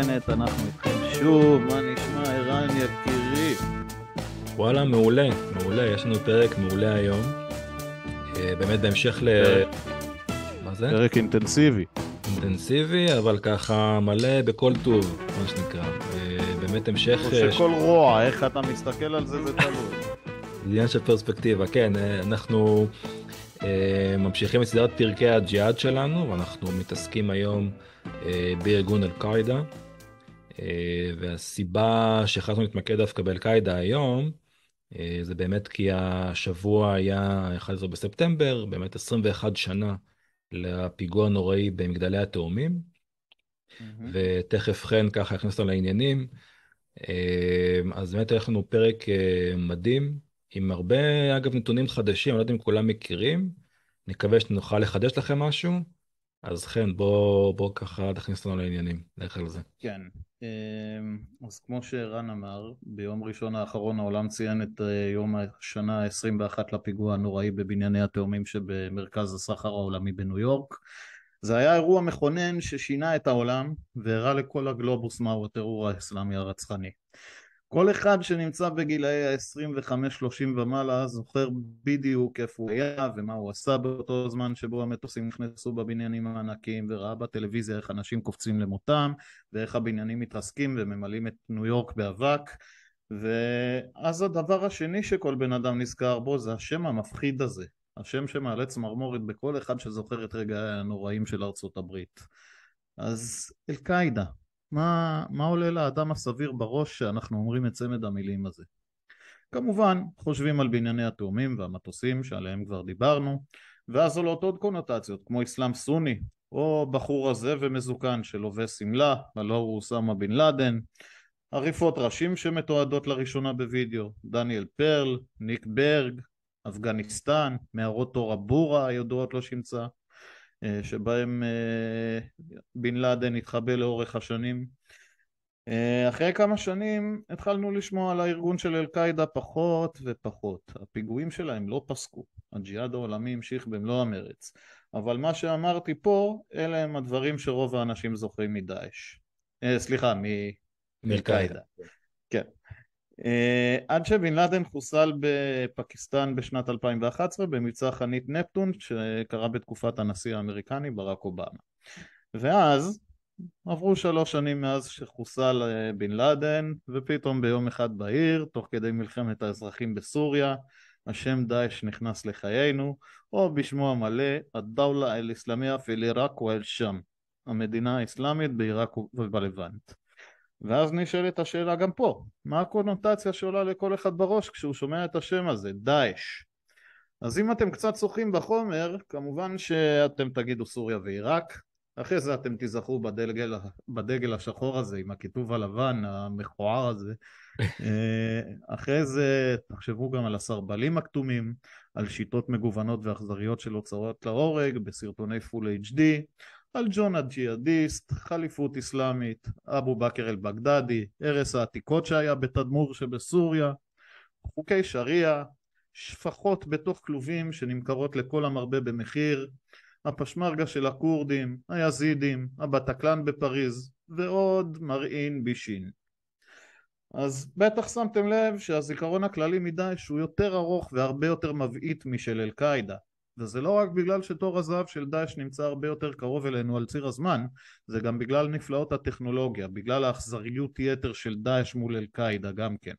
הכוונת, אנחנו איתכם שוב, מה נשמע ערן יקירי? וואלה, מעולה, מעולה, יש לנו פרק מעולה היום. אה, באמת בהמשך ל... מה זה? פרק אינטנסיבי. אינטנסיבי, אבל ככה מלא בכל טוב, מה שנקרא. אה, באמת המשך... או אה, שכל רוע, איך אתה מסתכל על זה, זה תלוי. עניין של פרספקטיבה, כן, אנחנו ממשיכים את סדרת פרקי הג'יהאד שלנו, ואנחנו מתעסקים היום בארגון אל-קאעידה, והסיבה שהחלטנו להתמקד דווקא באל-קאעידה היום, אה, זה באמת כי השבוע היה 11 בספטמבר, באמת 21 שנה לפיגוע הנוראי במגדלי התאומים, ותכף חן ככה אותנו לעניינים. אה, אז באמת יש לנו פרק אה, מדהים, עם הרבה, אגב, נתונים חדשים, אני לא יודע אם כולם מכירים, נקווה שנוכל לחדש לכם משהו, אז חן, בוא, בוא ככה תכניס אותנו לעניינים, לך על זה. כן, אמ, אז כמו שערן אמר, ביום ראשון האחרון העולם ציין את אה, יום השנה ה-21 לפיגוע הנוראי בבנייני התאומים שבמרכז הסחר העולמי בניו יורק. זה היה אירוע מכונן ששינה את העולם והראה לכל הגלובוס מהו הטרור האסלאמי הרצחני. כל אחד שנמצא בגילאי ה-25-30 ומעלה זוכר בדיוק איפה הוא היה ומה הוא עשה באותו זמן שבו המטוסים נכנסו בבניינים הענקיים וראה בטלוויזיה איך אנשים קופצים למותם ואיך הבניינים מתרסקים וממלאים את ניו יורק באבק. ואז הדבר השני שכל בן אדם נזכר בו זה השם המפחיד הזה השם שמעלה צמרמורת בכל אחד שזוכר את רגעי הנוראים של ארצות הברית. אז אל-קאעידה מה, מה עולה לאדם הסביר בראש שאנחנו אומרים את צמד המילים הזה? כמובן, חושבים על בנייני התאומים והמטוסים שעליהם כבר דיברנו, ואז עולות עוד קונוטציות כמו אסלאם סוני, או בחור הזה ומזוקן שלובש שמלה, הלא הוא אוסמה בן לאדן, עריפות ראשים שמתועדות לראשונה בווידאו, דניאל פרל, ניק ברג, אפגניסטן, מערות תורה בורה הידועות לשמצה, שבהם אה, בן לאדן התחבא לאורך השנים. אה, אחרי כמה שנים התחלנו לשמוע על הארגון של אל-קאעידה פחות ופחות. הפיגועים שלהם לא פסקו, הג'יהאד העולמי המשיך במלוא המרץ. אבל מה שאמרתי פה, אלה הם הדברים שרוב האנשים זוכרים מדאעש. סליחה, מאל-קאעידה. כן. Uh, עד שבן לאדן חוסל בפקיסטן בשנת 2011 במבצע חנית נפטון שקרה בתקופת הנשיא האמריקני ברק אובמה. ואז עברו שלוש שנים מאז שחוסל uh, בן לאדן ופתאום ביום אחד בהיר תוך כדי מלחמת האזרחים בסוריה השם דאעש נכנס לחיינו או בשמו המלא הדאולה אל-אסלאמיה פיל עיראק ואל-שם המדינה האסלאמית בעיראק ובלבנט ואז נשאלת השאלה גם פה, מה הקונוטציה שעולה לכל אחד בראש כשהוא שומע את השם הזה, דאעש? אז אם אתם קצת שוחים בחומר, כמובן שאתם תגידו סוריה ועיראק, אחרי זה אתם תיזכרו בדגל, בדגל השחור הזה עם הכיתוב הלבן המכוער הזה, אחרי זה תחשבו גם על הסרבלים הכתומים, על שיטות מגוונות ואכזריות של הוצאות להורג בסרטוני פול HD, על ג'ון הג'יהאדיסט, חליפות אסלאמית, אבו בכר אל-בגדדי, הרס העתיקות שהיה בתדמור שבסוריה, חוקי שריעה, שפחות בתוך כלובים שנמכרות לכל המרבה במחיר, הפשמרגה של הכורדים, היזידים, הבטקלן בפריז, ועוד מרעין בישין. אז בטח שמתם לב שהזיכרון הכללי מדאעש הוא יותר ארוך והרבה יותר מבעית משל אל-קאעידה. וזה לא רק בגלל שתור הזהב של דאעש נמצא הרבה יותר קרוב אלינו על ציר הזמן, זה גם בגלל נפלאות הטכנולוגיה, בגלל האכזריות יתר של דאעש מול אל-קאעידה גם כן.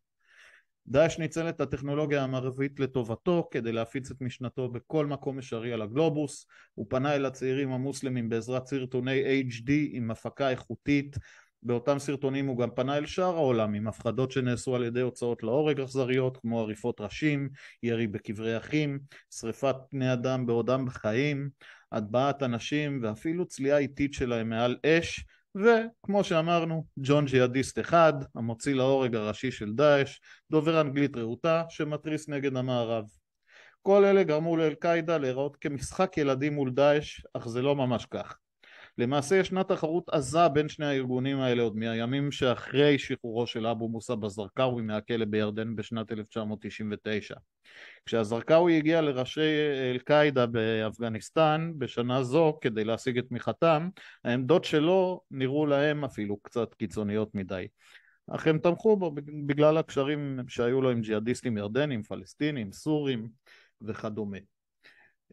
דאעש ניצל את הטכנולוגיה המערבית לטובתו כדי להפיץ את משנתו בכל מקום אפשרי על הגלובוס, הוא פנה אל הצעירים המוסלמים בעזרת סרטוני HD עם הפקה איכותית באותם סרטונים הוא גם פנה אל שאר העולם עם הפחדות שנעשו על ידי הוצאות להורג אכזריות כמו עריפות ראשים, ירי בקברי אחים, שריפת בני אדם בעודם בחיים, הטבעת אנשים ואפילו צליעה איטית שלהם מעל אש וכמו שאמרנו ג'ון ג'יהאדיסט אחד, המוציא להורג הראשי של דאעש, דובר אנגלית רהוטה שמתריס נגד המערב. כל אלה גרמו לאל-קאעידה להיראות כמשחק ילדים מול דאעש, אך זה לא ממש כך. למעשה ישנה תחרות עזה בין שני הארגונים האלה עוד מהימים שאחרי שחרורו של אבו מוסא בזרקאווי מהכלא בירדן בשנת 1999. כשהזרקאווי הגיע לראשי אל-קאעידה באפגניסטן בשנה זו כדי להשיג את תמיכתם, העמדות שלו נראו להם אפילו קצת קיצוניות מדי. אך הם תמכו בו בגלל הקשרים שהיו לו עם ג'יהאדיסטים ירדנים, פלסטינים, סורים וכדומה.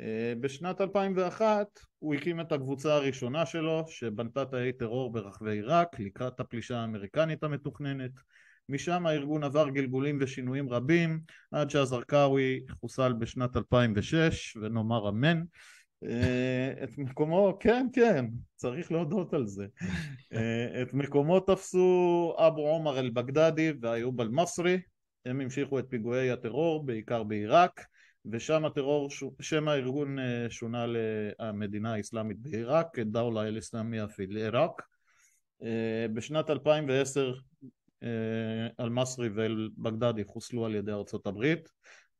אה, בשנת 2001 הוא הקים את הקבוצה הראשונה שלו שבנתה תאי טרור ברחבי עיראק לקראת הפלישה האמריקנית המתוכננת. משם הארגון עבר גלגולים ושינויים רבים עד שהזרקאווי חוסל בשנת 2006 ונאמר אמן. אה, את מקומו, כן כן, צריך להודות על זה. אה, את מקומו תפסו אבו עומר אל-בגדדי ואיוב אל-מסרי. הם המשיכו את פיגועי הטרור בעיקר בעיראק ושם הטרור, שם הארגון אה, שונה למדינה האסלאמית בעיראק, דאולה אל-אסלאמיה פיל עיראק. אה, בשנת 2010 אה, אל-מסרי ואל-בגדדי חוסלו על ידי ארצות הברית.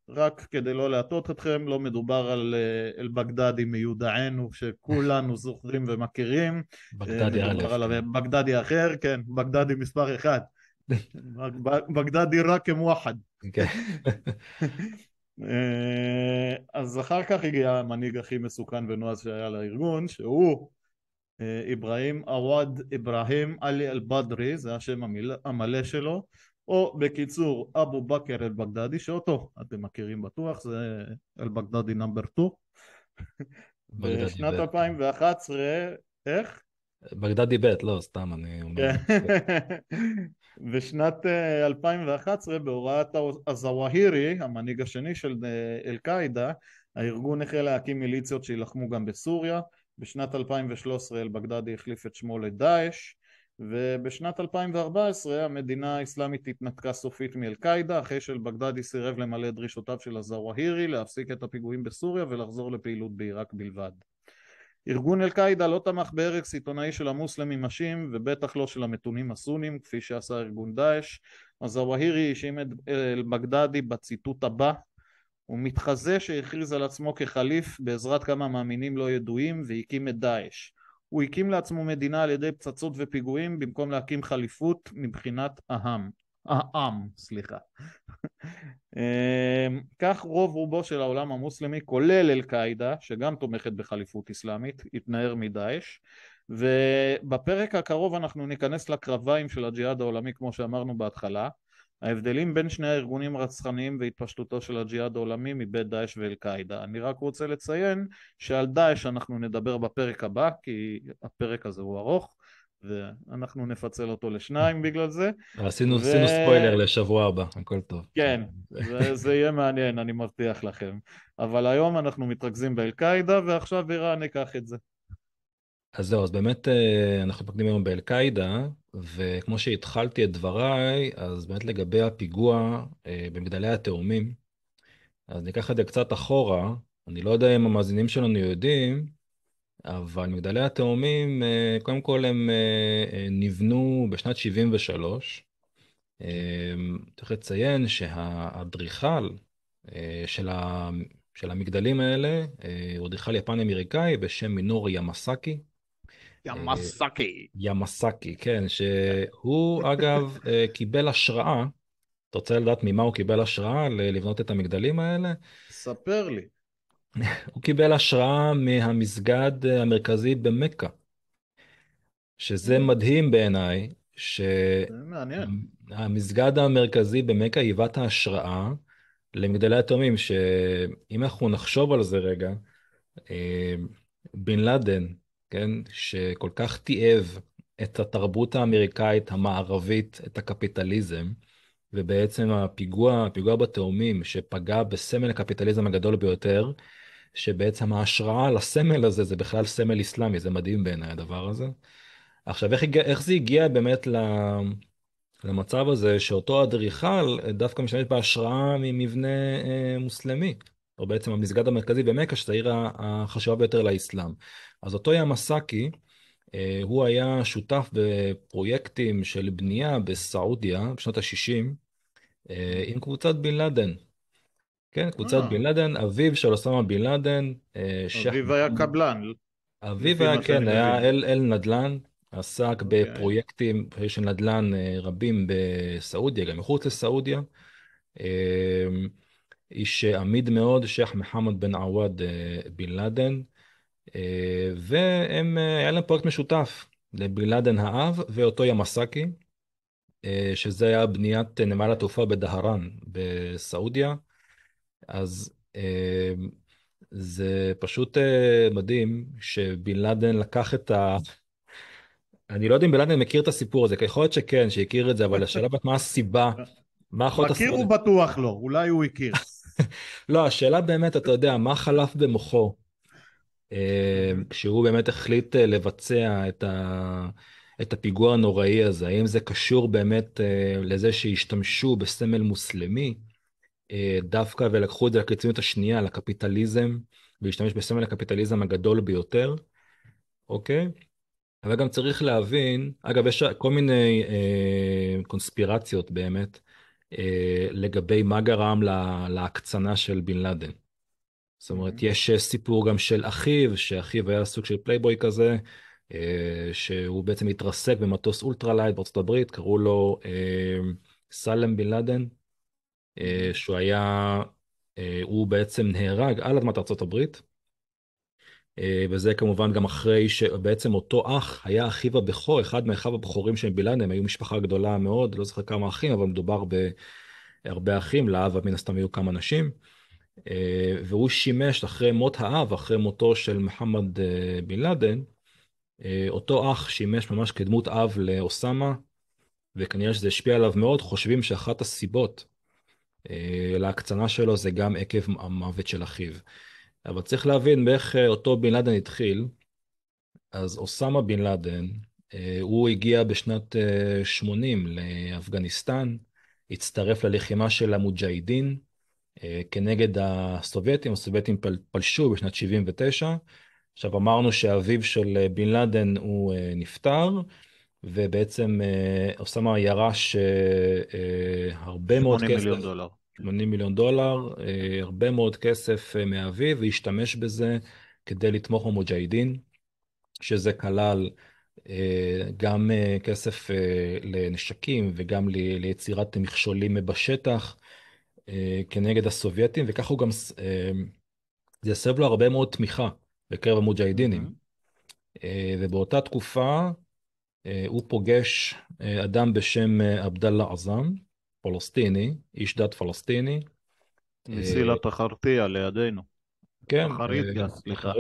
רק כדי לא להטעות אתכם, לא מדובר על אל-בגדדי מיודענו שכולנו זוכרים ומכירים. בגדדי א'. בגדדי אחר, כן, בגדדי מספר אחד. בגדדי רק כמוחד. כן. אה, אז אחר כך הגיע המנהיג הכי מסוכן ונועז שהיה לארגון, שהוא אה, אברהים עווד אברהים עלי אל-בדרי, זה השם המלא שלו, או בקיצור אבו בכר אל-בגדדי, שאותו אתם מכירים בטוח, זה אל-בגדדי נאמבר 2. בשנת 2011, איך? בגדדי ב', לא, סתם אני אומר. בשנת 2011 אה, בהוראת הזוואהירי, המנהיג השני של אה, אל-קאעידה, הארגון החל להקים מיליציות שיילחמו גם בסוריה. בשנת 2013 אל-בגדדי החליף את שמו לדאעש, ובשנת 2014 המדינה האסלאמית התנתקה סופית מאל-קאעידה אחרי שאל-בגדדי סירב למלא דרישותיו של הזוואהירי להפסיק את הפיגועים בסוריה ולחזור לפעילות בעיראק בלבד. ארגון אל-קאעידה לא תמך בהרג סיטונאי של המוסלמים השיעים ובטח לא של המתונים הסונים כפי שעשה ארגון דאעש. הזוואהירי האשים את אל-בגדדי בציטוט הבא הוא מתחזה שהכריז על עצמו כחליף בעזרת כמה מאמינים לא ידועים והקים את דאעש. הוא הקים לעצמו מדינה על ידי פצצות ופיגועים במקום להקים חליפות מבחינת העם. העם, סליחה. אמ, כך רוב רובו של העולם המוסלמי, כולל אל-קאעידה, שגם תומכת בחליפות אסלאמית, התנער מדאעש, ובפרק הקרוב אנחנו ניכנס לקרביים של הג'יהאד העולמי כמו שאמרנו בהתחלה. ההבדלים בין שני הארגונים הרצחניים והתפשטותו של הג'יהאד העולמי מבית דאעש ואל-קאעידה. אני רק רוצה לציין שעל דאעש אנחנו נדבר בפרק הבא, כי הפרק הזה הוא ארוך. ואנחנו נפצל אותו לשניים בגלל זה. עשינו, ו... עשינו ספוילר לשבוע הבא, הכל טוב. כן, זה, זה יהיה מעניין, אני מבטיח לכם. אבל היום אנחנו מתרכזים באל-קאעידה, ועכשיו איראן ניקח את זה. אז זהו, אז באמת אה, אנחנו מתמקדים היום באל-קאעידה, וכמו שהתחלתי את דבריי, אז באמת לגבי הפיגוע אה, במגדלי התאומים, אז ניקח את זה קצת אחורה, אני לא יודע אם המאזינים שלנו יודעים, אבל מגדלי התאומים, אה, קודם כל הם אה, אה, נבנו בשנת 73. צריך לציין שהאדריכל של, ה... של המגדלים האלה הוא אדריכל יפני אמריקאי בשם מינורי ימסקי. ימסקי. ימסקי, כן, שהוא אגב קיבל השראה, אתה רוצה לדעת ממה הוא קיבל השראה לבנות את המגדלים האלה? ספר לי. הוא קיבל השראה מהמסגד המרכזי במכה, שזה mm. מדהים בעיניי, שהמסגד המרכזי במכה היווה ההשראה למגדלי התאומים, שאם אנחנו נחשוב על זה רגע, אה, בן לאדן, כן, שכל כך תיעב את התרבות האמריקאית המערבית, את הקפיטליזם, ובעצם הפיגוע, הפיגוע בתאומים שפגע בסמל הקפיטליזם הגדול ביותר, שבעצם ההשראה לסמל הזה זה בכלל סמל אסלאמי, זה מדהים בעיניי הדבר הזה. עכשיו, איך, איך זה הגיע באמת למצב הזה שאותו אדריכל דווקא משתמש בהשראה ממבנה אה, מוסלמי, או בעצם המסגד המרכזי במכה, שזה העיר החשובה ביותר לאסלאם. אז אותו ימסקי, אה, הוא היה שותף בפרויקטים של בנייה בסעודיה בשנות ה-60, אה, עם קבוצת בן לאדן. כן, קבוצת אה. בן לאדן, אביו של אוסמה בן לאדן. אה, אביו היה קבלן. אביו היה, כן, היה. אל, אל נדל"ן, עסק אוקיי. בפרויקטים של נדל"ן אה, רבים בסעודיה, גם מחוץ לסעודיה. אה, איש עמיד מאוד, שייח' מוחמד בן עוואד אה, בן לאדן, אה, והם, אה, היה להם פרויקט משותף לבן לאדן האב ואותו ימסקי, אה, שזה היה בניית נמל התעופה בדהרן בסעודיה. אז אה, זה פשוט אה, מדהים שבן לאדן לקח את ה... אני לא יודע אם בן לאדן מכיר את הסיפור הזה, כי יכול להיות שכן, שהכיר את זה, אבל השאלה באמת מה הסיבה, מה אחות מכיר הסיבה. הוא בטוח לא, אולי הוא הכיר. לא, השאלה באמת, אתה יודע, מה חלף במוחו אה, כשהוא באמת החליט אה, לבצע את ה... את הפיגוע הנוראי הזה, האם זה קשור באמת לזה שהשתמשו בסמל מוסלמי דווקא ולקחו את זה לקיצוניות השנייה, לקפיטליזם, ולהשתמש בסמל הקפיטליזם הגדול ביותר, אוקיי? אבל גם צריך להבין, אגב, יש כל מיני אה, קונספירציות באמת אה, לגבי מה גרם לה, להקצנה של בן לאדן. זאת אומרת, יש אה, סיפור גם של אחיו, שאחיו היה סוג של פלייבוי כזה, אה, שהוא בעצם התרסק במטוס אולטרלייט בארצות הברית, קראו לו אה, סלם בן לאדן, אה, שהוא היה, אה, הוא בעצם נהרג על אדמת הברית. אה, וזה כמובן גם אחרי שבעצם אותו אח היה אחיו הבכור, אחד מאחיו הבכורים של בן לאדן, הם היו משפחה גדולה מאוד, לא זוכר כמה אחים, אבל מדובר בהרבה אחים, לאב מן הסתם היו כמה נשים. אה, והוא שימש אחרי מות האב, אחרי מותו של מוחמד אה, בן לאדן, אה, אותו אח שימש ממש כדמות אב לאוסאמה, וכנראה שזה השפיע עליו מאוד, חושבים שאחת הסיבות להקצנה שלו זה גם עקב המוות של אחיו. אבל צריך להבין באיך אותו בן לאדן התחיל. אז אוסאמה בן לאדן, הוא הגיע בשנת 80 לאפגניסטן, הצטרף ללחימה של המוג'הידין כנגד הסובייטים, הסובייטים פל, פלשו בשנת 79. עכשיו אמרנו שאביו של בן לאדן הוא נפטר, ובעצם אוסאמה ירש הרבה מאוד כסף. 80 מיליון דולר. 80 מיליון דולר, הרבה מאוד כסף מאביו, והשתמש בזה כדי לתמוך במוג'הידין, שזה כלל גם כסף לנשקים וגם ליצירת מכשולים בשטח כנגד הסובייטים, וכך הוא גם, זה יסב לו הרבה מאוד תמיכה בקרב המוג'הידינים. ובאותה תקופה הוא פוגש אדם בשם עבדאללה עזאם, פלסטיני, איש דת פלסטיני. מסילת החרטיה לידינו. כן. תחריתיה, סליחה.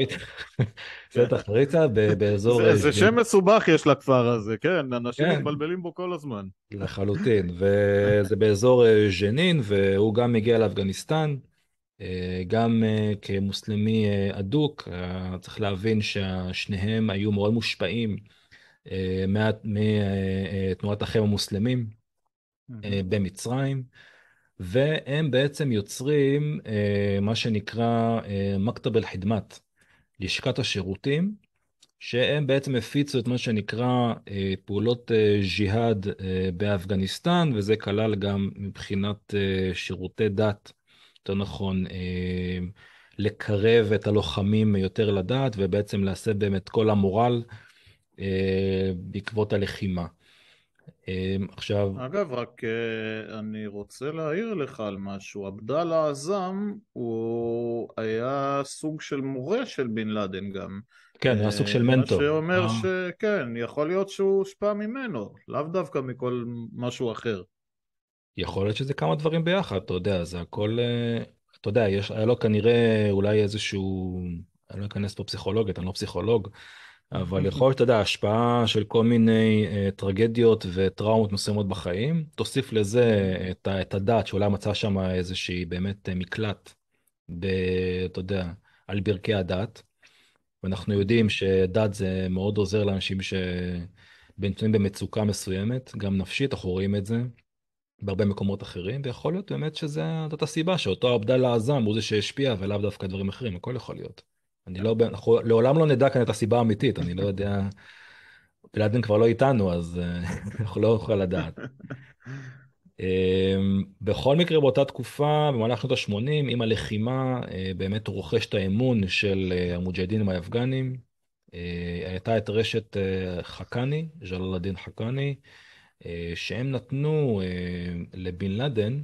זה תחריתיה באזור... זה שם מסובך יש לכפר הזה, כן, אנשים מתבלבלים בו כל הזמן. לחלוטין, וזה באזור ז'נין, והוא גם מגיע לאפגניסטן, גם כמוסלמי אדוק, צריך להבין ששניהם היו מאוד מושפעים מתנועת החיים המוסלמים במצרים. והם בעצם יוצרים אה, מה שנקרא אה, מקטב אל-חדמת, לשכת השירותים, שהם בעצם הפיצו את מה שנקרא אה, פעולות אה, ג'יהאד אה, באפגניסטן, וזה כלל גם מבחינת אה, שירותי דת, יותר נכון, אה, לקרב את הלוחמים יותר לדת, ובעצם להסב באמת כל המורל אה, בעקבות הלחימה. עכשיו... אגב, רק אני רוצה להעיר לך על משהו. עבדאללה עזאם הוא היה סוג של מורה של בן לאדן גם. כן, היה סוג של מנטור. מה שאומר שכן, יכול להיות שהוא הושפע ממנו, לאו דווקא מכל משהו אחר. יכול להיות שזה כמה דברים ביחד, אתה יודע, זה הכל... אתה יודע, יש, היה לו כנראה אולי איזשהו... אני לא אכנס פה פסיכולוגית, אני לא פסיכולוג. אבל יכול להיות, אתה יודע, השפעה של כל מיני uh, טרגדיות וטראומות מסוימות בחיים. תוסיף לזה את, את הדת, שאולי מצא שם איזושהי באמת מקלט, ב, אתה יודע, על ברכי הדת. ואנחנו יודעים שדת זה מאוד עוזר לאנשים שנמצאים במצוקה מסוימת, גם נפשית, אנחנו רואים את זה בהרבה מקומות אחרים, ויכול להיות באמת שזאת הסיבה, שאותו עבדאללה עזאם הוא זה שהשפיע, ולאו דווקא דברים אחרים, הכל יכול להיות. אני לא, אנחנו לעולם לא נדע כאן את הסיבה האמיתית, אני לא יודע, בלאדן כבר לא איתנו, אז אנחנו לא יכולים לדעת. בכל מקרה, באותה תקופה, במהלך שנות ה-80, עם הלחימה, באמת רוכש את האמון של המוג'הדינים האפגנים, הייתה את רשת חכני, ג'לאל א-דין חכני, שהם נתנו לבן לאדן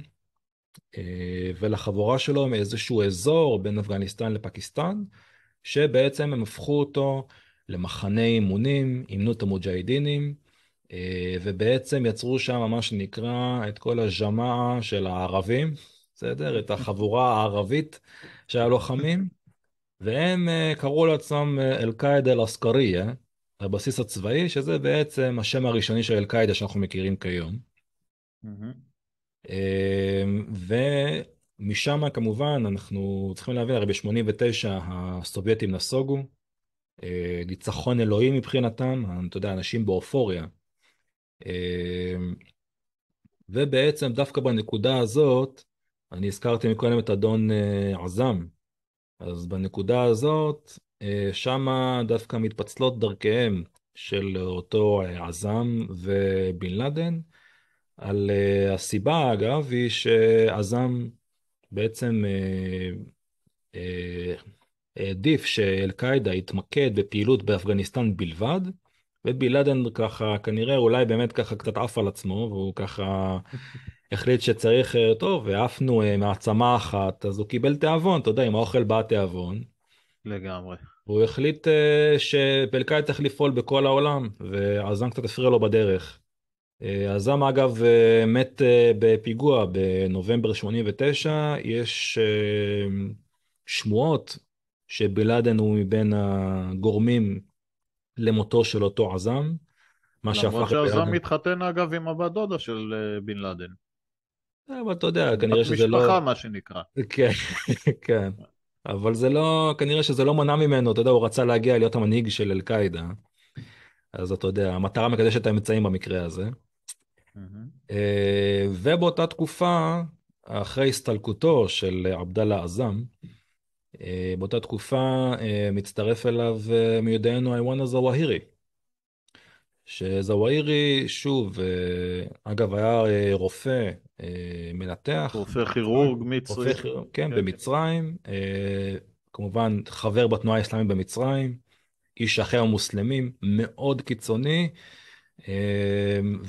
ולחבורה שלו מאיזשהו אזור בין אפגניסטן לפקיסטן, שבעצם הם הפכו אותו למחנה אימונים, אימנו את המוג'הידינים, ובעצם יצרו שם מה שנקרא את כל הז'מאה של הערבים, בסדר? את החבורה הערבית של הלוחמים, והם קראו לעצמם אל-קאעידה אל-עסקריה, הבסיס הצבאי, שזה בעצם השם הראשוני של אל-קאעידה שאנחנו מכירים כיום. Mm-hmm. ומשם כמובן אנחנו צריכים להבין, הרי ב-89 הסובייטים נסוגו, ניצחון אלוהים מבחינתם, אתה יודע, אנשים באופוריה. ובעצם דווקא בנקודה הזאת, אני הזכרתי מקודם את אדון עזם, אז בנקודה הזאת, שמה דווקא מתפצלות דרכיהם של אותו עזם ובן לאדן. על הסיבה, אגב, היא שעזם בעצם העדיף שאל-קאעידה יתמקד בפעילות באפגניסטן בלבד, ובן לאדן ככה, כנראה אולי באמת ככה קצת עף על עצמו, והוא ככה החליט שצריך, טוב, ועפנו מעצמה אחת, אז הוא קיבל תיאבון, אתה יודע, עם האוכל בא תיאבון. לגמרי. והוא החליט שאל-קאעידה צריך לפעול בכל העולם, ועזם קצת הפריע לו בדרך. עזם אגב מת בפיגוע בנובמבר 89, יש שמועות שבן לאדן הוא מבין הגורמים למותו של אותו עזם. למרות שעזם מתחתן אגב עם הבת דודה של בן לאדן. אבל אתה יודע, כנראה שזה לא... משפחה מה שנקרא. כן, כן. אבל זה לא, כנראה שזה לא מנע ממנו, אתה יודע, הוא רצה להגיע להיות המנהיג של אל-קאעידה. אז אתה יודע, המטרה מקדשת את האמצעים במקרה הזה. Mm-hmm. ובאותה תקופה, אחרי הסתלקותו של עבדאללה עזם, באותה תקופה מצטרף אליו מיודענו איואן הזוואהירי. שזוואהירי, שוב, אגב, היה רופא מנתח. רופא כירורג מצרי. רופא כן, כן, במצרים. כמובן, חבר בתנועה האסלאמית במצרים. איש אחר המוסלמים, מאוד קיצוני.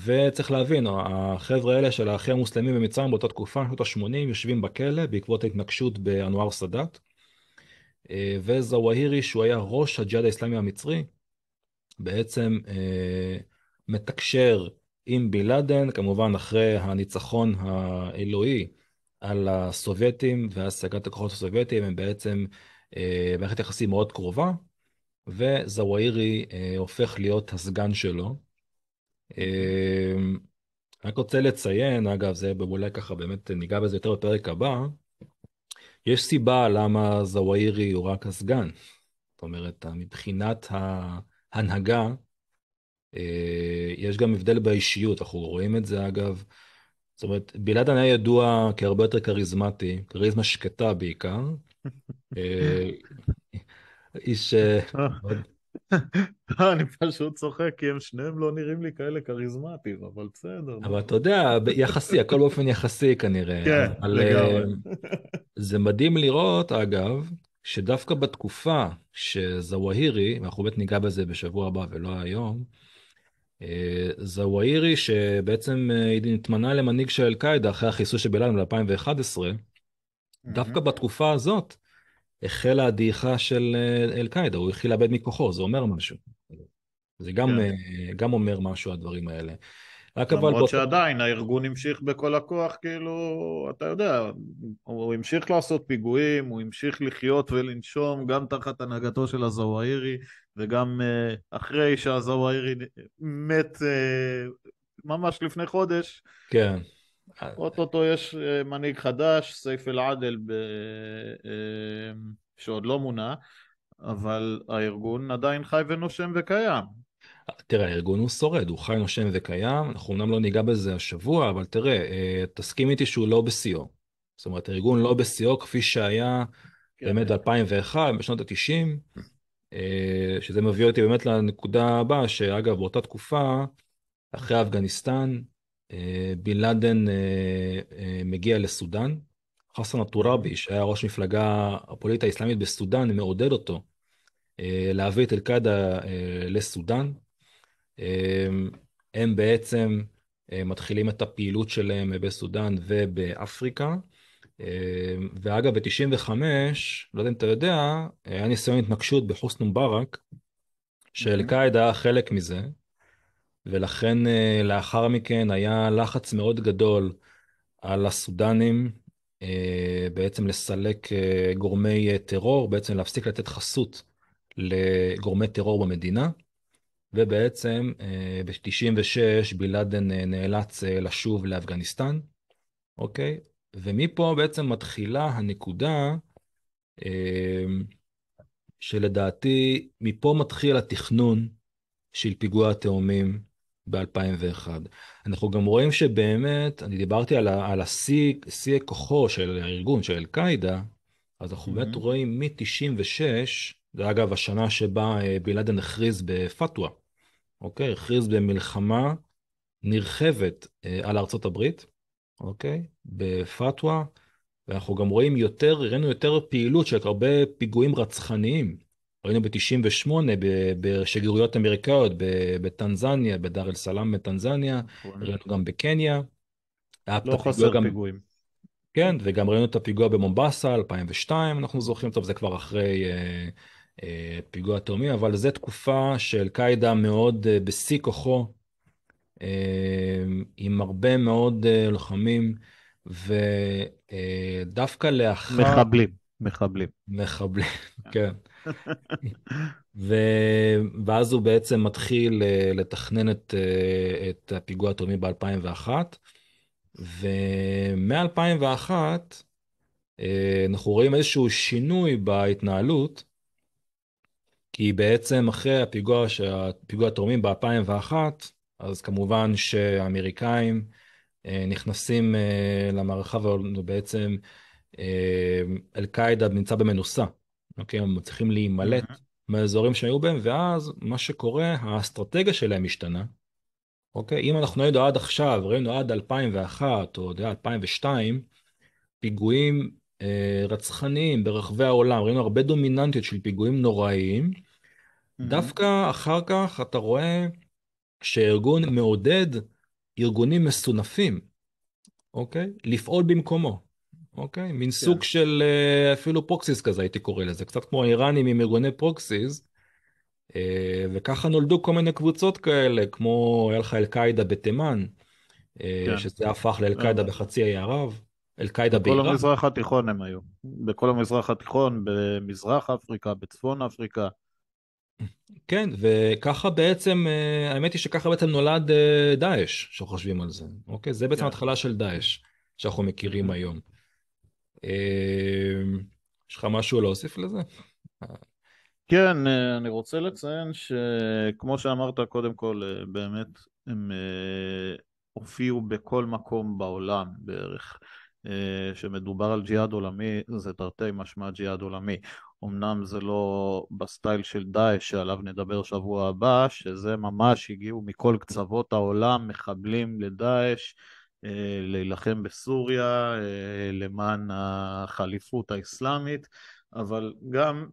וצריך להבין, החבר'ה האלה של האחים המוסלמים במצרים באותה תקופה, שנות ה-80, יושבים בכלא בעקבות ההתנגשות באנואר סאדאת. וזוואהירי, שהוא היה ראש הג'יהאד האסלאמי המצרי, בעצם אה, מתקשר עם בן לאדן, כמובן אחרי הניצחון האלוהי על הסובייטים והשגת הכוחות הסובייטיים, הם בעצם אה, מערכת יחסים מאוד קרובה, וזוואהירי אה, הופך להיות הסגן שלו. אה, רק רוצה לציין, אגב, זה אולי ככה באמת ניגע בזה יותר בפרק הבא, יש סיבה למה זוואירי הוא רק הסגן. זאת אומרת, מבחינת ההנהגה, אה, יש גם הבדל באישיות, אנחנו רואים את זה אגב. זאת אומרת, בלעדן היה ידוע כהרבה יותר כריזמטי, כריזמה שקטה בעיקר. אה, איש... אה, אני פשוט צוחק כי הם שניהם לא נראים לי כאלה כריזמטיים, אבל בסדר. אבל אתה יודע, יחסי, הכל באופן יחסי כנראה. כן, לגמרי. זה מדהים לראות, אגב, שדווקא בתקופה שזוואהירי, ואנחנו באמת ניגע בזה בשבוע הבא ולא היום, אה, זוואהירי שבעצם אה, התמנה למנהיג של אל-קאעידה אחרי החיסול של בלאדן ב-2011, דווקא בתקופה הזאת החלה הדעיכה של אה, אל-קאעידה, הוא התחיל לאבד מכוחו, זה אומר משהו. זה גם, כן. גם אומר משהו, הדברים האלה. רק אבל... למרות שעדיין הארגון המשיך בכל הכוח, כאילו, אתה יודע, הוא המשיך לעשות פיגועים, הוא המשיך לחיות ולנשום גם תחת הנהגתו של הזוואירי, וגם uh, אחרי שהזוואירי מת uh, ממש לפני חודש. כן. אוטוטו יש uh, מנהיג חדש, סייף אל-עדל, ב... שעוד לא מונה, אבל הארגון עדיין חי ונושם וקיים. תראה, הארגון הוא שורד, הוא חי, נושם וקיים, אנחנו אמנם לא ניגע בזה השבוע, אבל תראה, אה, תסכים איתי שהוא לא בשיאו. זאת אומרת, הארגון לא בשיאו כפי שהיה כן. באמת ב-2001, בשנות ה-90, אה, שזה מביא אותי באמת לנקודה הבאה, שאגב, באותה תקופה, אחרי אפגניסטן, אה, בן לאדן מגיע לסודאן. חסן א-טוראבי, שהיה ראש מפלגה הפוליטית האסלאמית בסודאן, מעודד אותו להביא את אל-קאעידה לסודאן. הם בעצם מתחילים את הפעילות שלהם בסודאן ובאפריקה. ואגב, ב-95, לא יודע אם אתה יודע, היה ניסיון התנגשות בחוסן מובארק, שאל-קאעידה היה חלק מזה, ולכן לאחר מכן היה לחץ מאוד גדול על הסודנים בעצם לסלק גורמי טרור, בעצם להפסיק לתת חסות לגורמי טרור במדינה. ובעצם ב-96 בילאדן נאלץ לשוב לאפגניסטן, אוקיי? ומפה בעצם מתחילה הנקודה שלדעתי, מפה מתחיל התכנון של פיגוע התאומים ב-2001. אנחנו גם רואים שבאמת, אני דיברתי על השיא כוחו של הארגון, של אל-קאעידה, אז אנחנו באמת רואים מ-96, זה אגב השנה שבה בילאדן הכריז בפתווה, אוקיי? הכריז במלחמה נרחבת על ארצות הברית, אוקיי? בפתווה, ואנחנו גם רואים יותר, ראינו יותר פעילות של הרבה פיגועים רצחניים. ראינו ב-98 בשגרירויות אמריקאיות בטנזניה, בדאר אל סלאם בטנזניה, ראינו גם בקניה. לא חסר גם... פיגועים. כן, וגם ראינו את הפיגוע במומבסה, 2002, אנחנו זוכרים, טוב, זה כבר אחרי אה, אה, פיגוע תאומי, אבל זו תקופה של קאידה מאוד אה, בשיא כוחו, אה, עם הרבה מאוד אה, לוחמים, ודווקא אה, לאחר... מחבלים, מחבלים. מחבלים, כן. ו... ואז הוא בעצם מתחיל אה, לתכנן את, אה, את הפיגוע התאומי ב-2001, ומ-2001 אה, אנחנו רואים איזשהו שינוי בהתנהלות, כי בעצם אחרי הפיגוע, הפיגוע התאומים ב-2001, אז כמובן שהאמריקאים נכנסים למערכה ובעצם אל-קאעידה נמצא במנוסה. אוקיי? הם צריכים להימלט mm-hmm. מהאזורים שהיו בהם, ואז מה שקורה, האסטרטגיה שלהם משתנה. אוקיי? אם אנחנו ראינו עד עכשיו, ראינו עד 2001 או 2002, פיגועים אה, רצחניים ברחבי העולם, ראינו הרבה דומיננטיות של פיגועים נוראיים. Mm-hmm. דווקא אחר כך אתה רואה שארגון מעודד ארגונים מסונפים, אוקיי? לפעול במקומו. אוקיי? מין כן. סוג של אה, אפילו proxies כזה הייתי קורא לזה, קצת כמו האיראנים עם ארגוני proxies, אה, וככה נולדו כל מיני קבוצות כאלה, כמו היה לך אל-קאעידה בתימן, אה, כן. שזה הפך לאל-קאעידה בחצי האי ערב, אל-קאעידה באיראן. בכל המזרח התיכון הם היו, בכל המזרח התיכון, במזרח אפריקה, בצפון אפריקה. כן, וככה בעצם, האמת היא שככה בעצם נולד דאעש, שחושבים על זה, אוקיי? זה בעצם כן. התחלה של דאעש, שאנחנו מכירים היום. אמ, יש לך משהו להוסיף לזה? כן, אה, אני רוצה לציין שכמו שאמרת קודם כל, אה, באמת הם אה, הופיעו בכל מקום בעולם בערך. שמדובר על ג'יהאד עולמי, זה תרתי משמע ג'יהאד עולמי. אמנם זה לא בסטייל של דאעש שעליו נדבר שבוע הבא, שזה ממש הגיעו מכל קצוות העולם מחבלים לדאעש. אה, להילחם בסוריה אה, למען החליפות האסלאמית, אבל גם,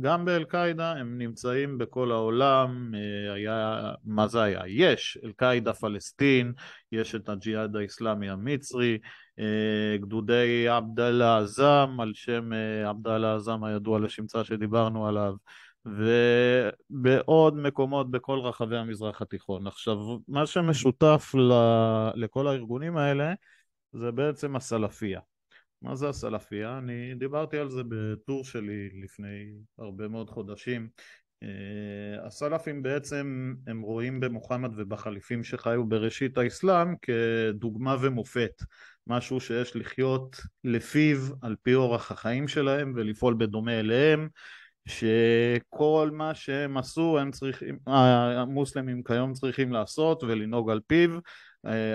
גם באל-קאעידה הם נמצאים בכל העולם, אה, היה, מה זה היה? יש, אל-קאעידה פלסטין, יש את הג'יהאד האסלאמי המצרי, גדודי עבדאללה עזאם, על שם עבדאללה עזאם הידוע לשמצה שדיברנו עליו, ובעוד מקומות בכל רחבי המזרח התיכון. עכשיו, מה שמשותף ל... לכל הארגונים האלה זה בעצם הסלפיה. מה זה הסלפיה? אני דיברתי על זה בטור שלי לפני הרבה מאוד חודשים. אה, הסלפים בעצם הם רואים במוחמד ובחליפים שחיו בראשית האסלאם כדוגמה ומופת, משהו שיש לחיות לפיו על פי אורח החיים שלהם ולפעול בדומה אליהם שכל מה שהם עשו הם צריכים, המוסלמים כיום צריכים לעשות ולנהוג על פיו אה,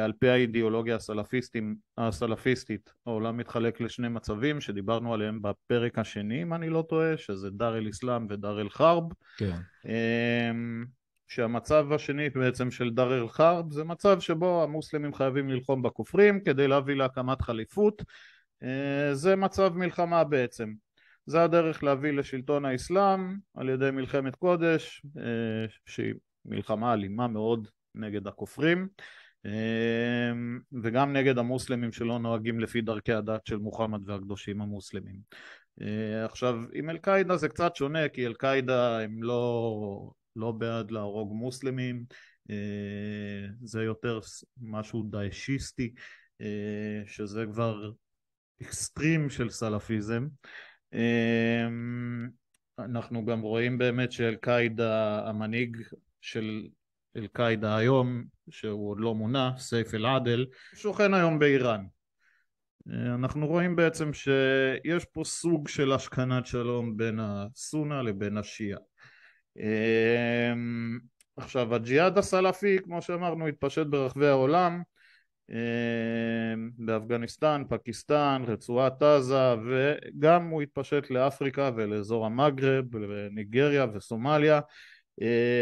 על פי האידיאולוגיה הסלפיסטים, הסלפיסטית העולם מתחלק לשני מצבים שדיברנו עליהם בפרק השני אם אני לא טועה שזה דאר אל אסלאם ודאר אל חרב. כן. אמ, שהמצב השני בעצם של דאר אל חרב זה מצב שבו המוסלמים חייבים ללחום בכופרים כדי להביא להקמת חליפות. אה, זה מצב מלחמה בעצם. זה הדרך להביא לשלטון האסלאם על ידי מלחמת קודש, אה, שהיא מלחמה אלימה מאוד נגד הכופרים, אה, וגם נגד המוסלמים שלא נוהגים לפי דרכי הדת של מוחמד והקדושים המוסלמים. אה, עכשיו, עם אל-קאעידה זה קצת שונה, כי אל-קאעידה הם לא, לא בעד להרוג מוסלמים, זה יותר משהו דאעשיסטי, שזה כבר אקסטרים של סלאפיזם. אמ, אנחנו גם רואים באמת שאל-קאעידה, המנהיג של אל-קאעידה היום, שהוא עוד לא מונה, סייף אל-עדל, שוכן היום באיראן. אנחנו רואים בעצם שיש פה סוג של השכנת שלום בין הסונה לבין השיעה. עכשיו הג'יהאד הסלאפי כמו שאמרנו התפשט ברחבי העולם באפגניסטן, פקיסטן, רצועת עזה וגם הוא התפשט לאפריקה ולאזור המגרב, לניגריה וסומליה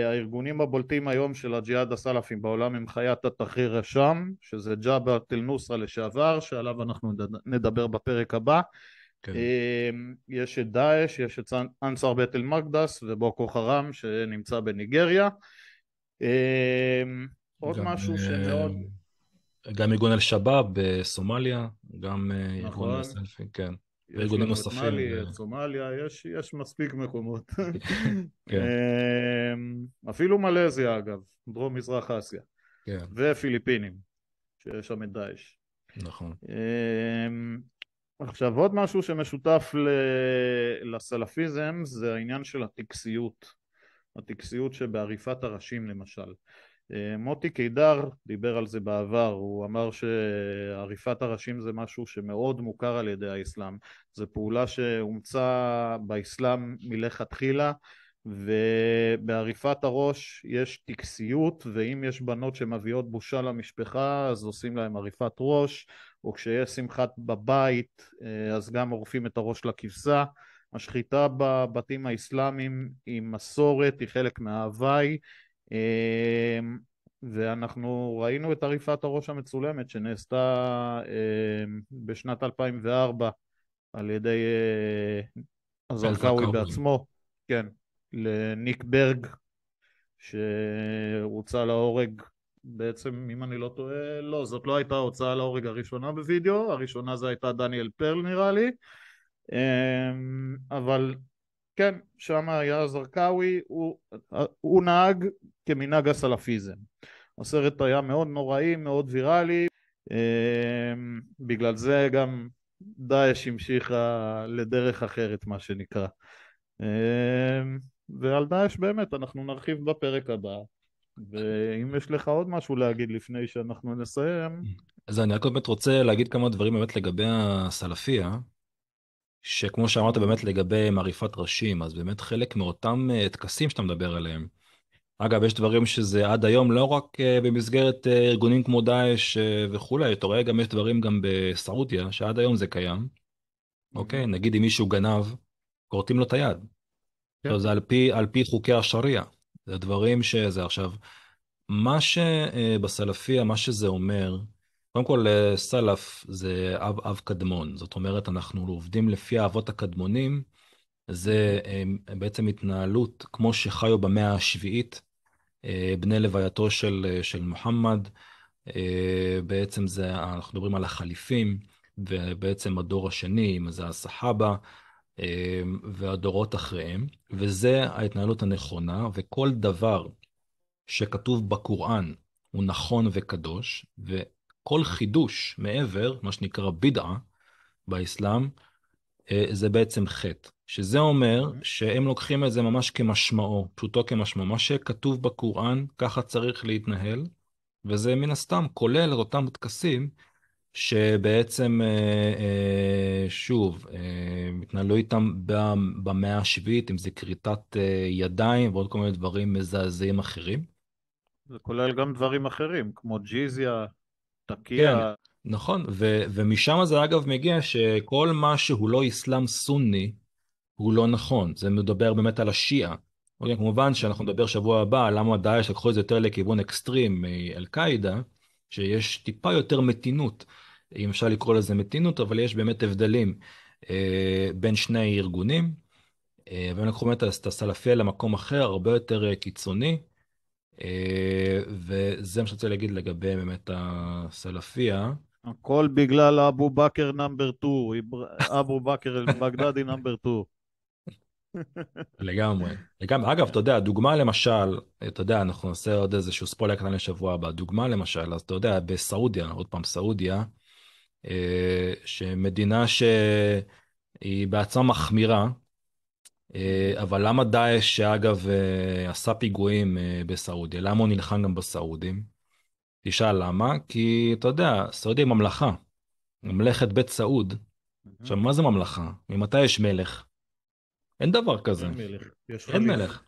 הארגונים הבולטים היום של הג'יהאד הסלאפים בעולם הם חיית התחריר א-שאם שזה ג'אבת אל-נוסרה לשעבר שעליו אנחנו נדבר בפרק הבא כן. אמ, יש את דאעש, יש את אנסר בית אל-מקדס ובוקו חרם שנמצא בניגריה אמ, עוד משהו שמאוד אה, גם ארגון אל-שבאב בסומליה, גם אה, נכון. ארגון הסלפי, כן. וארגונים נוספים. יש מאלי, את סומליה, יש, יש מספיק מקומות. כן. אמ, אפילו מלזיה אגב, דרום מזרח אסיה. כן. ופיליפינים, שיש שם את דאעש. נכון. אמ, עכשיו עוד משהו שמשותף לסלפיזם זה העניין של הטקסיות. הטקסיות שבעריפת הראשים למשל. אה, מוטי קידר דיבר על זה בעבר, הוא אמר שעריפת הראשים זה משהו שמאוד מוכר על ידי האסלאם, זו פעולה שאומצה באסלאם מלכתחילה ובעריפת הראש יש טקסיות ואם יש בנות שמביאות בושה למשפחה אז עושים להם עריפת ראש או כשיש שמחת בבית אה, אז גם עורפים את הראש לכבשה. השחיטה בבתים האסלאמיים היא מסורת, היא חלק מההוואי ואנחנו ראינו את עריפת הראש המצולמת שנעשתה אמ, בשנת 2004 על ידי הזרקאווי אה, בעצמו, כן, לניק ברג שהוצא להורג בעצם אם אני לא טועה, לא, זאת לא הייתה ההוצאה להורג הראשונה בווידאו, הראשונה זו הייתה דניאל פרל נראה לי, אמ, אבל כן, שם היה זרקאווי, הוא, הוא נהג כמנהג הסלפיזם. הסרט היה מאוד נוראי, מאוד ויראלי, אמ, בגלל זה גם דאעש המשיכה לדרך אחרת מה שנקרא. אמ, ועל דאעש באמת אנחנו נרחיב בפרק הבא. ואם יש לך עוד משהו להגיד לפני שאנחנו נסיים. אז אני רק באמת רוצה להגיד כמה דברים באמת לגבי הסלפיה. שכמו שאמרת באמת לגבי מעריפת ראשים, אז באמת חלק מאותם אה, טקסים שאתה מדבר עליהם. אגב, יש דברים שזה עד היום לא רק אה, במסגרת אה, ארגונים כמו דאעש וכולי, אתה רואה גם יש דברים גם בסעודיה, שעד היום זה קיים. אוקיי, נגיד אם מישהו גנב, כורתים לו את היד. כן. זה על פי, על פי חוקי השריעה. זה דברים שזה עכשיו. מה שבסלפיה, מה שזה אומר, קודם כל, אה, סלף זה אב אב קדמון, זאת אומרת, אנחנו עובדים לפי האבות הקדמונים, זה אה, בעצם התנהלות כמו שחיו במאה השביעית, אה, בני לווייתו של, של מוחמד, בעצם זה, אנחנו מדברים על החליפים, ובעצם הדור השני, זה הסחאבה, והדורות אחריהם, וזה ההתנהלות הנכונה, וכל דבר שכתוב בקוראן הוא נכון וקדוש, ו... כל חידוש מעבר, מה שנקרא בידעה באסלאם, אה, זה בעצם חטא. שזה אומר. שהם לוקחים את זה ממש כמשמעו, פשוטו כמשמעו. מה שכתוב בקוראן, ככה צריך להתנהל, וזה מן הסתם כולל את אותם טקסים שבעצם, אה, אה, שוב, התנהלו איתם במאה השביעית, אם זה כריתת ידיים ועוד כל מיני דברים מזעזעים אחרים. זה כולל גם דברים אחרים, כמו ג'יזיה, תקיע. כן, נכון, ו- ומשם זה אגב מגיע שכל מה שהוא לא אסלאם סוני הוא לא נכון, זה מדבר באמת על השיעה. אוקיי, כמובן שאנחנו נדבר שבוע הבא למה דאעש לקחו את זה יותר לכיוון אקסטרים מאל-קאעידה, שיש טיפה יותר מתינות, אם אפשר לקרוא לזה מתינות, אבל יש באמת הבדלים. בין שני ארגונים, והם לקחו באמת את הסלפיה למקום אחר, הרבה יותר קיצוני, וזה מה שרציתי להגיד לגבי באמת הסלפיה. הכל בגלל אבו בכר נאמבר 2, אבו בכר אל-בגדדי נאמבר 2. לגמרי. לגמרי. אגב, אתה יודע, דוגמה למשל, אתה יודע, אנחנו נעשה עוד איזשהו ספוילר קטן לשבוע הבא. דוגמה למשל, אז אתה יודע, בסעודיה, עוד פעם, סעודיה, אה, שמדינה שהיא בעצמה מחמירה, אה, אבל למה דאעש, שאגב, אה, עשה פיגועים בסעודיה, למה הוא נלחם גם בסעודים? תשאל למה? כי אתה יודע, סעודיה היא ממלכה, ממלכת בית סעוד. עכשיו, מה זה ממלכה? ממתי יש מלך? אין דבר כזה. אין מלך. יש אין חליף. מלך.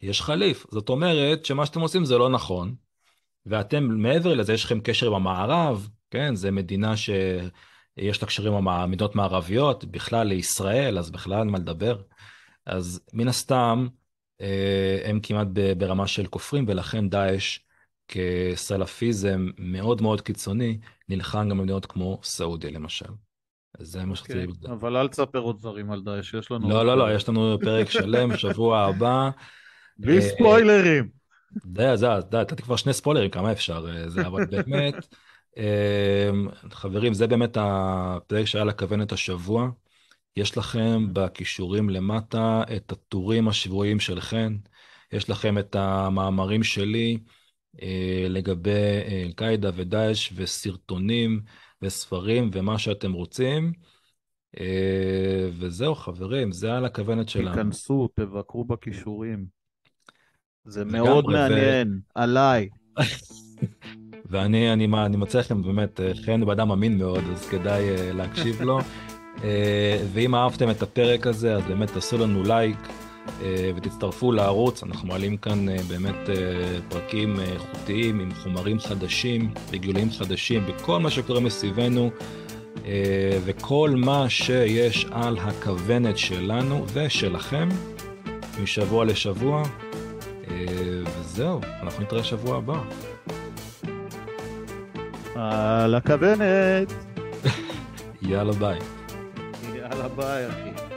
יש חליף. זאת אומרת שמה שאתם עושים זה לא נכון, ואתם מעבר לזה יש לכם קשר עם המערב, כן? זה מדינה שיש לה קשרים עם המדינות מערביות, בכלל לישראל, אז בכלל אין מה לדבר. אז מן הסתם אה, הם כמעט ברמה של כופרים, ולכן דאעש כסלפיזם מאוד מאוד קיצוני נלחם גם במדינות כמו סעודיה למשל. זה מה שרציתי להגיד. אבל אל תספר עוד דברים על דאעש, יש לנו... לא, לא, לא, יש לנו פרק שלם, שבוע הבא. בלי אה, ספוילרים. די, זה, די, נתתי כבר שני ספוילרים, כמה אפשר, אה, זה, אבל באמת, חברים, זה באמת הפרק שהיה לכוונת השבוע. יש לכם בכישורים למטה את הטורים השבועיים שלכם, יש לכם את המאמרים שלי לגבי אל-קאעידה ודאעש וסרטונים. וספרים ומה שאתם רוצים. אה, וזהו, חברים, זה על הכוונת שלנו. תיכנסו, תבקרו בכישורים. זה מאוד מעניין, ו... עליי. ואני אני, אני מוצא לכם באמת, אה, חן הוא אדם אמין מאוד, אז כדאי uh, להקשיב לו. Uh, ואם אהבתם את הפרק הזה, אז באמת תעשו לנו לייק uh, ותצטרפו לערוץ, אנחנו מעלים כאן uh, באמת פרקים איכותיים עם חומרים חדשים, רגולים חדשים, בכל מה שקורה מסביבנו. אה, וכל מה שיש על הכוונת שלנו ושלכם משבוע לשבוע. אה, וזהו, אנחנו נתראה שבוע הבא. על הכוונת. יאללה ביי. יאללה ביי אחי.